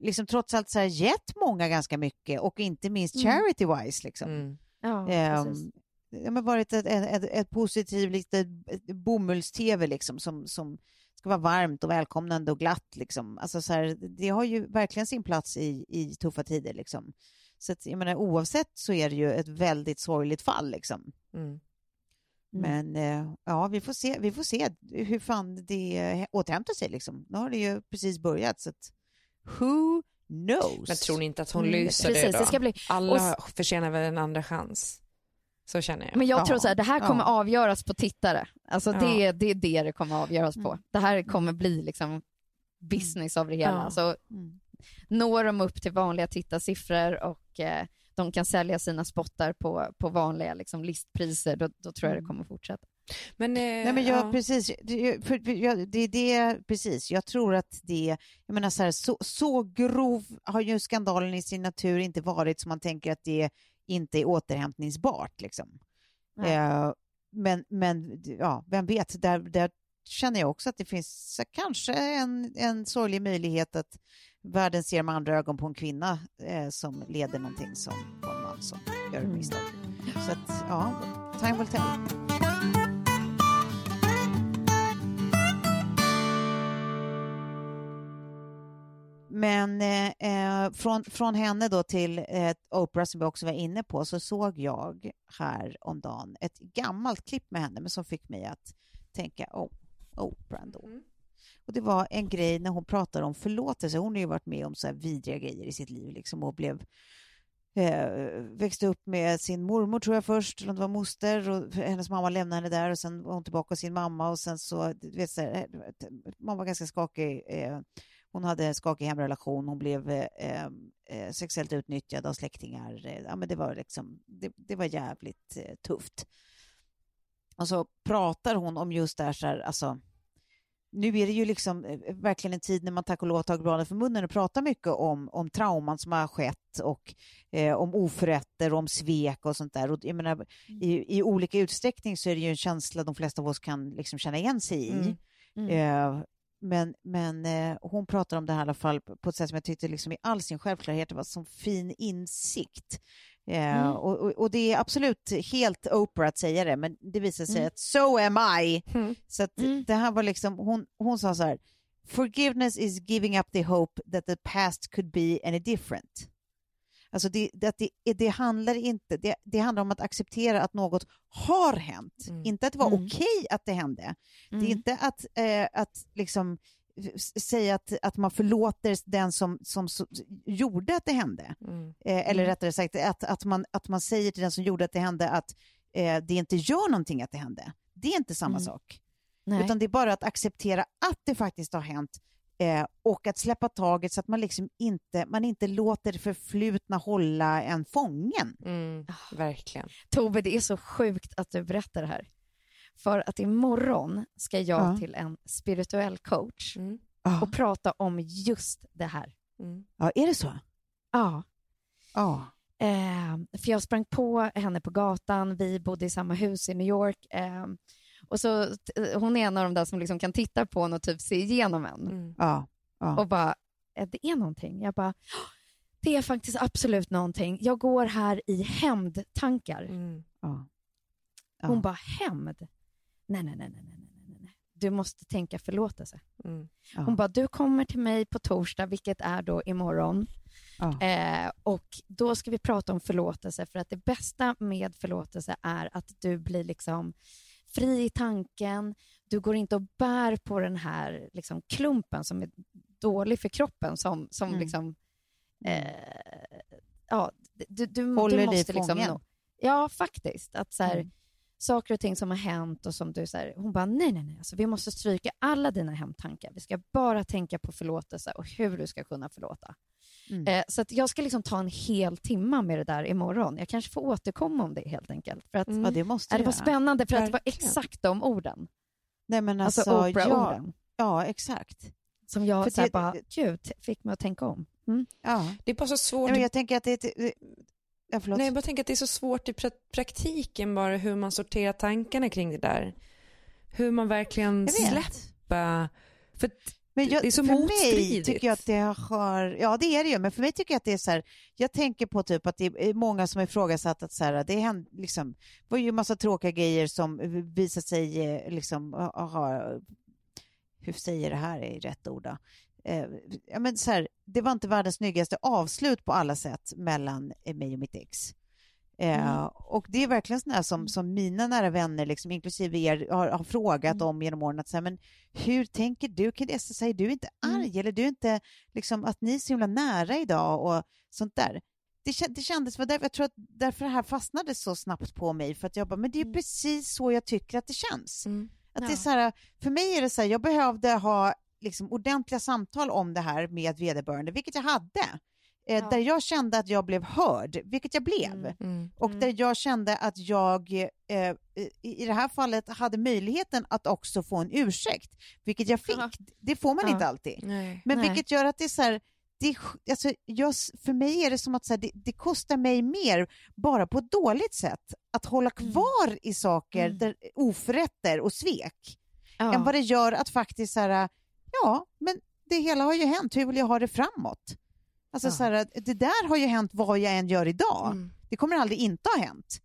liksom trots allt så här gett många ganska mycket och inte minst Mm. charity-wise. Liksom. Mm. Ja, precis. det har varit ett, ett, ett, ett positivt litet bomulls-tv liksom, som, som ska vara varmt och välkomnande och glatt. Liksom. Alltså, så här, det har ju verkligen sin plats i, i tuffa tider. Liksom. Så att, jag menar, oavsett så är det ju ett väldigt sorgligt fall. Liksom. Mm. Men eh, ja, vi får, se, vi får se hur fan det återhämtar sig. Liksom. Nu har det ju precis börjat. Så att, who knows? Men tror ni inte att hon Mm, lyser precis, det då? det ska bli- Alla och förtjänar väl en andra chans. Så känner jag. Men jag Ja, tror så här, det här kommer ja. avgöras på tittare. Alltså det, Ja. det är det det kommer avgöras på. Mm. Det här kommer bli liksom business av det hela. Ja. Så Mm. når de upp till vanliga tittarsiffror och eh, de kan sälja sina spottar på, på vanliga liksom, listpriser, då, då tror jag det kommer fortsätta. Men, eh, Nej, men jag, ja. precis, det, för, jag, det är det, precis. Jag tror att det, jag menar så, här, så, så grov har ju skandalen i sin natur inte varit som man tänker att det inte är återhämtningsbart. Liksom. Eh, men, men ja, vem vet, där, där känner jag också att det finns så kanske en, en sorglig möjlighet att världen ser med andra ögon på en kvinna eh, som leder någonting som på en man som gör ett misstag. Så att, ja, time will tell. Men eh, eh, från, från henne då till eh, Oprah som vi också var inne på så såg jag här om dagen ett gammalt klipp med henne men som fick mig att tänka oh, Oprah ändå. Och det var en grej när hon pratar om förlåtelse. Hon har ju varit med om så här vidriga grejer i sitt liv liksom och blev eh, växte upp med sin mormor tror jag först, eller det var moster och hennes mamma lämnade henne där och sen var hon tillbaka hos sin mamma och sen så, du vet, så här, man var ganska skakig. Eh, hon hade en skakig hemrelation, hon blev eh, eh, sexuellt utnyttjad av släktingar. Eh, ja, men det, var liksom, det, det var jävligt eh, tufft. Och så pratar hon om just det här, så här alltså, nu är det ju liksom eh, verkligen en tid när man tack och lov har tagit bladet för munnen och pratar mycket om, om trauman som har skett och eh, om oförrätter och om svek och sånt där. Och jag menar, i, I olika utsträckning så är det ju en känsla de flesta av oss kan liksom känna igen sig i. Mm. Mm. Eh, men men eh, hon pratar om det här i alla fall på ett sätt som jag tyckte liksom i all sin självklarhet det var som fin insikt. Eh, Mm. och, och, och det är absolut helt Oprah att säga det, men det visar sig Mm. att so am I. Mm. Så att Mm. det här var liksom, hon, hon sa så här, forgiveness is giving up the hope that the past could be any different. Alltså det, det, det, det handlar inte, det, det handlar om att acceptera att något har hänt, Mm. inte att det var Mm. okej att det hände. Det är Mm. inte att, eh, att liksom s- säga att, att man förlåter den som, som så, gjorde att det hände. Mm. Eh, eller Mm. rättare sagt att, att, man, att man säger till den som gjorde att det hände att eh, det inte gör någonting att det hände. Det är inte samma Mm. sak. Nej. Utan det är bara att acceptera att det faktiskt har hänt eh, och att släppa taget så att man liksom inte, man inte låter det förflutna hålla en fången. Mm. Verkligen. Tove, det är så sjukt att du berättar det här. För att imorgon ska jag Ja. till en spirituell coach Mm. och prata om just det här. Mm. Ja, är det så? Ja. Ja. Eh, för jag sprang på henne på gatan, vi bodde i samma hus i New York. Eh, och så, t- hon är en av de där som liksom kan titta på en och typ se igenom en. Mm. ja. ja. Och bara, eh, det är någonting. Jag bara, "Åh, det är faktiskt absolut någonting. Jag går här i hämndtankar. Mm. ja. ja. Hon bara, hämnd? Nej, nej, nej, nej, nej, nej, nej, nej. Du måste tänka förlåtelse. Mm. ja. Hon bara, du kommer till mig på torsdag, vilket är då imorgon. ja. Eh, och då ska vi prata om förlåtelse, för att det bästa med förlåtelse är att du blir liksom fri i tanken. Du går inte och bär på den här liksom, klumpen som är dålig för kroppen, som, som Mm. liksom... Eh, ja, du, du, Håller du dig måste liksom... fången. nå- Ja, faktiskt. Att så här, Mm. saker och ting som har hänt och som du så här, hon bara nej, nej, nej, alltså, vi måste stryka alla dina hämndtankar. Vi ska bara tänka på förlåtelse och hur du ska kunna förlåta. Mm. Eh, så att jag ska liksom ta en hel timma med det där imorgon. Jag kanske får återkomma om det helt enkelt. För att, Mm. ja, det måste ja, det var spännande för att det var exakt de orden. Nej, men Alltså, alltså, ja, Oprah-orden. ja, exakt. Som jag För så det- bara, gud, fick mig att tänka om. Mm. Ja. Det är bara så svårt. Nej, men jag tänker att det är... ett- Ja. Nej, jag bara tänker att det är så svårt i pra- praktiken bara hur man sorterar tankarna kring det där. Hur man verkligen släpper. För Men jag, det är så för mig tycker jag att det har, ja det är det ju, men för mig tycker jag att det är så här, jag tänker på typ att det är många som ifrågasatt att så här, det händ, liksom, var ju massa tråkiga grejer som visat sig eh, liksom ha, ha hur säger det här är rätt ord då? Eh, ja, men så här, det var inte världens snyggaste avslut på alla sätt mellan eh, mig och mitt ex. Eh, Och det är verkligen sådana som, som mina nära vänner, liksom, inklusive er, har, har frågat om genom åren. Att, så här, men hur tänker du kring det? Så säger du är inte arg eller du är inte liksom, att ni är så himla nära idag och sånt där. Det, det kändes, var därför, jag tror att därför det här fastnade så snabbt på mig för att jag bara, men det är precis så jag tycker att det känns. Mm. Att det är Ja. så här, för mig är det så här, jag behövde ha liksom, ordentliga samtal om det här med vederbörande, vilket jag hade. Eh, Ja. Där jag kände att jag blev hörd, vilket jag blev. Mm. Mm. Och Mm. där jag kände att jag eh, i i det här fallet hade möjligheten att också få en ursäkt, vilket jag fick. Ja. Det får man Ja. inte alltid. Nej. Men Nej. vilket gör att det är så här, det, alltså, jag, för mig är det som att så här, det, det kostar mig mer, bara på ett dåligt sätt, att hålla kvar i saker, Mm. där, oförrätter och svek, Ja. än vad det gör att faktiskt så här, ja, men det hela har ju hänt, hur vill jag ha det framåt? Alltså Ja. så här, det där har ju hänt vad jag än gör idag. Mm. Det kommer aldrig inte ha hänt.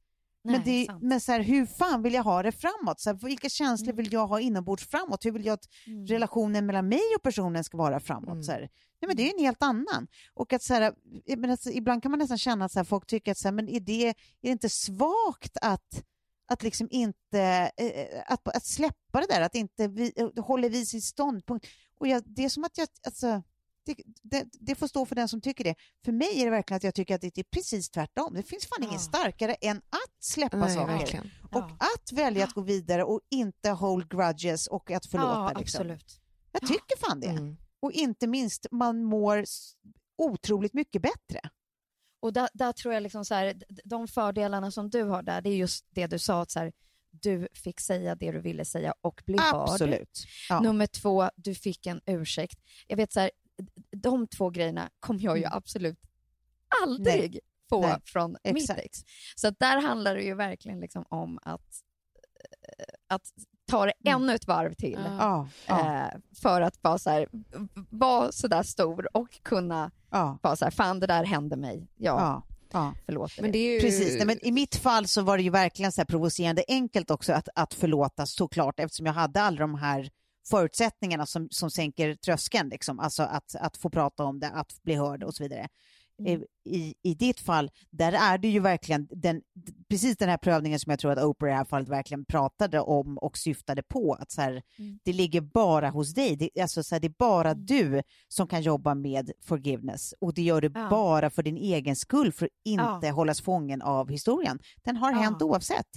Nej, men det, men så här, hur fan vill jag ha det framåt? Så här, vilka känslor Mm. vill jag ha inombords framåt? Hur vill jag att Mm. relationen mellan mig och personen ska vara framåt? Mm. Så här. Nej, men det är en helt annan. Och att så här, jag menar, så, ibland kan man nästan känna att så folk tycker att så men är, det, är det inte svagt att, att liksom inte eh, att, att släppa det där, att inte vi, eh, hålla vid sin ståndpunkt. Och jag, det är som att jag, alltså, det, det, det får stå för den som tycker det. För mig är det verkligen att jag tycker att det är precis tvärtom. Det finns fan ingen Ja. starkare än att släppa Nej, saker. verkligen. Och Ja. att välja att gå vidare och inte hold grudges och att förlåta. Ja, liksom. absolut. Jag tycker fan det. Mm. Och inte minst, man mår otroligt mycket bättre. Och där, där tror jag liksom så här, de fördelarna som du har där, det är just det du sa, att så här, du fick säga det du ville säga och bli hörd. Absolut. Ja. Nummer två, du fick en ursäkt. Jag vet så här, de två grejerna kommer jag ju Mm. absolut aldrig få Nej, från mitt ex. Så att där handlar det ju verkligen liksom om att, eh, att ta det ännu ett varv till. Ja, Eh, för att vara så här, vara så där stor och kunna ja, vara så här, fan det där hände mig. Ja, ja, ja. förlåt. Men det är ju... Precis, Nej, men i mitt fall så var det ju verkligen så här provocerande enkelt också att, att förlåta såklart eftersom jag hade alla de här förutsättningarna som, som sänker tröskeln, liksom. alltså att, att få prata om det, att bli hörd och så vidare. Eh, I, I ditt fall, där är det ju verkligen den, precis den här prövningen som jag tror att Oprah i det här fallet verkligen pratade om och syftade på. Att så här, Det ligger bara hos dig. Det, alltså så här, det är bara du som kan jobba med forgiveness och det gör du Ja. bara för din egen skull för att inte Ja. hållas fången av historien. Den har Ja. hänt oavsett.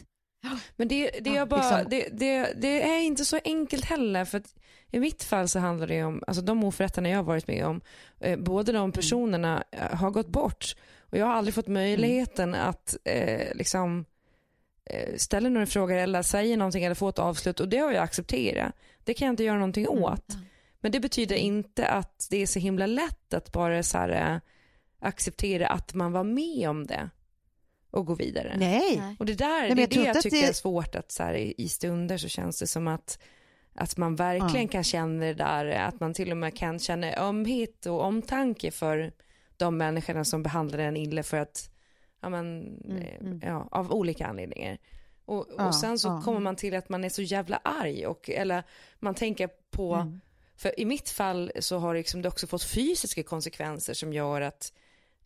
Men det, det, Ja, är bara, liksom. det, det, det är inte så enkelt heller. För I mitt fall så handlar det om, alltså de oförrätterna jag har varit med om, eh, båda Mm. de personerna eh, har gått bort. Och jag har aldrig fått möjligheten Mm. att eh, liksom eh, ställa några frågor eller säga någonting eller få ett avslut och det har jag accepterat. Det kan jag inte göra någonting Mm. åt. Men det betyder inte att det är så himla lätt att bara så här, eh, acceptera att man var med om det och gå vidare. Nej. Nej. Och det där, men det är det jag tycker det- är svårt att så här, i, stunder så känns det som att, att man verkligen Ja. kan känna det där, att man till och med kan känna ömhet och omtanke för de människorna som behandlar en illa för att, ja men, eh, ja, av olika anledningar. Och, Mm, Ja, och sen så ja. kommer man till att man är så jävla arg och, eller man tänker på, Mm. för i mitt fall så har liksom det också fått fysiska konsekvenser som gör att,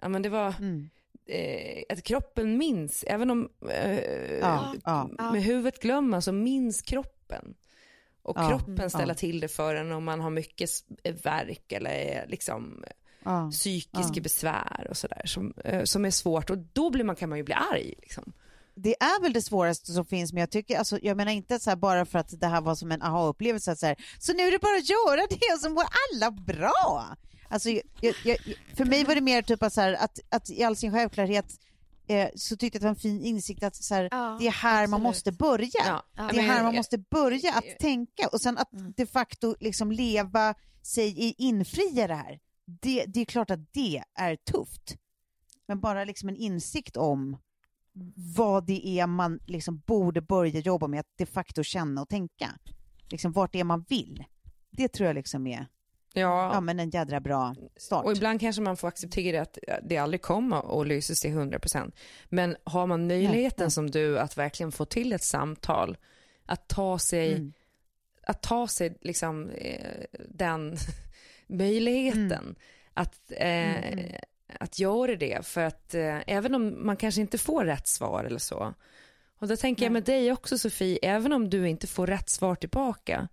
ja men det var, Mm. Eh, att kroppen minns, även om eh, Ja, ja. med huvudet glömma så minns kroppen. Och Ja, kroppen ställer ja. till det för en om man har mycket s- värk eller liksom Ja. psykiska besvär och sådär som, eh, som är svårt och då blir man, kan man ju bli arg. Liksom. det är väl det svåraste som finns, men jag tycker, alltså, jag menar inte så här bara för att det här var som en aha-upplevelse, att så, här, så nu är det bara att göra det och så mår alla bra. Alltså, jag, jag, för mig var det mer typ att, så här, att, att i all sin självklarhet eh, så tyckte jag att det var en fin insikt att så här, Ja, det är här man absolut. måste börja. Ja, Det är här man måste börja att tänka och sen att Mm. de facto liksom leva sig i infria det här. Det, det är klart att det är tufft. Men bara liksom en insikt om vad det är man liksom borde börja jobba med att de facto känna och tänka. Liksom vart det är man vill. Det tror jag liksom är Ja, ja, men en jädra bra start. och ibland kanske man får acceptera att det aldrig kommer att lösas till 100%. Men har man möjligheten som du att verkligen få till ett samtal, att ta sig, Mm. att ta sig liksom eh, den [laughs] möjligheten att, eh, att göra det. För att eh, även om man kanske inte får rätt svar eller så. Och då tänker jag med dig också Sofie, även om du inte får rätt svar tillbaka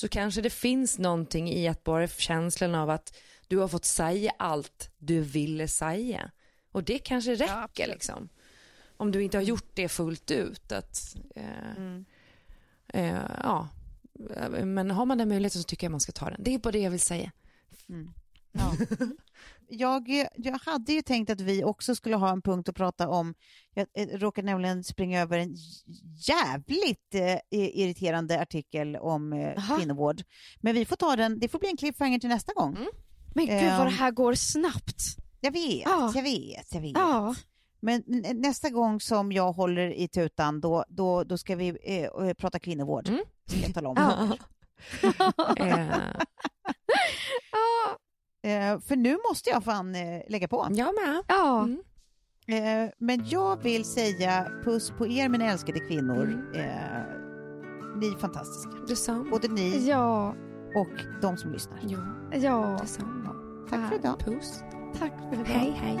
så kanske det finns någonting i att bara känslan av att du har fått säga allt du ville säga. Och det kanske räcker liksom. Om du inte har gjort det fullt ut. Att, eh, eh, ja. Men har man den möjligheten så tycker jag man ska ta den. Det är bara det jag vill säga. Ja. [laughs] Jag, jag hade ju tänkt att vi också skulle ha en punkt att prata om. Jag eh, råkade nämligen springa över en jävligt eh, irriterande artikel om eh, Aha. kvinnovård. Men vi får ta den, det får bli en cliffhanger till nästa gång. Men gud vad det här går snabbt. Jag vet, Ja. jag vet, jag vet. Ja. Men nästa gång som jag håller i tutan, då, då, då ska vi eh, eh, prata kvinnovård. Mm. Ska jag tala om. [laughs] Eh, [laughs] Ja. Eh, för nu måste jag fan eh, lägga på. jag med. Ja. Mm. Eh, men jag vill säga puss på er mina älskade kvinnor. Eh, ni är fantastiska. Detsamma. Både ni Ja. och de som lyssnar. Ja, Ja. detsamma. Tack för idag. Puss. Tack för idag. Hej, hej.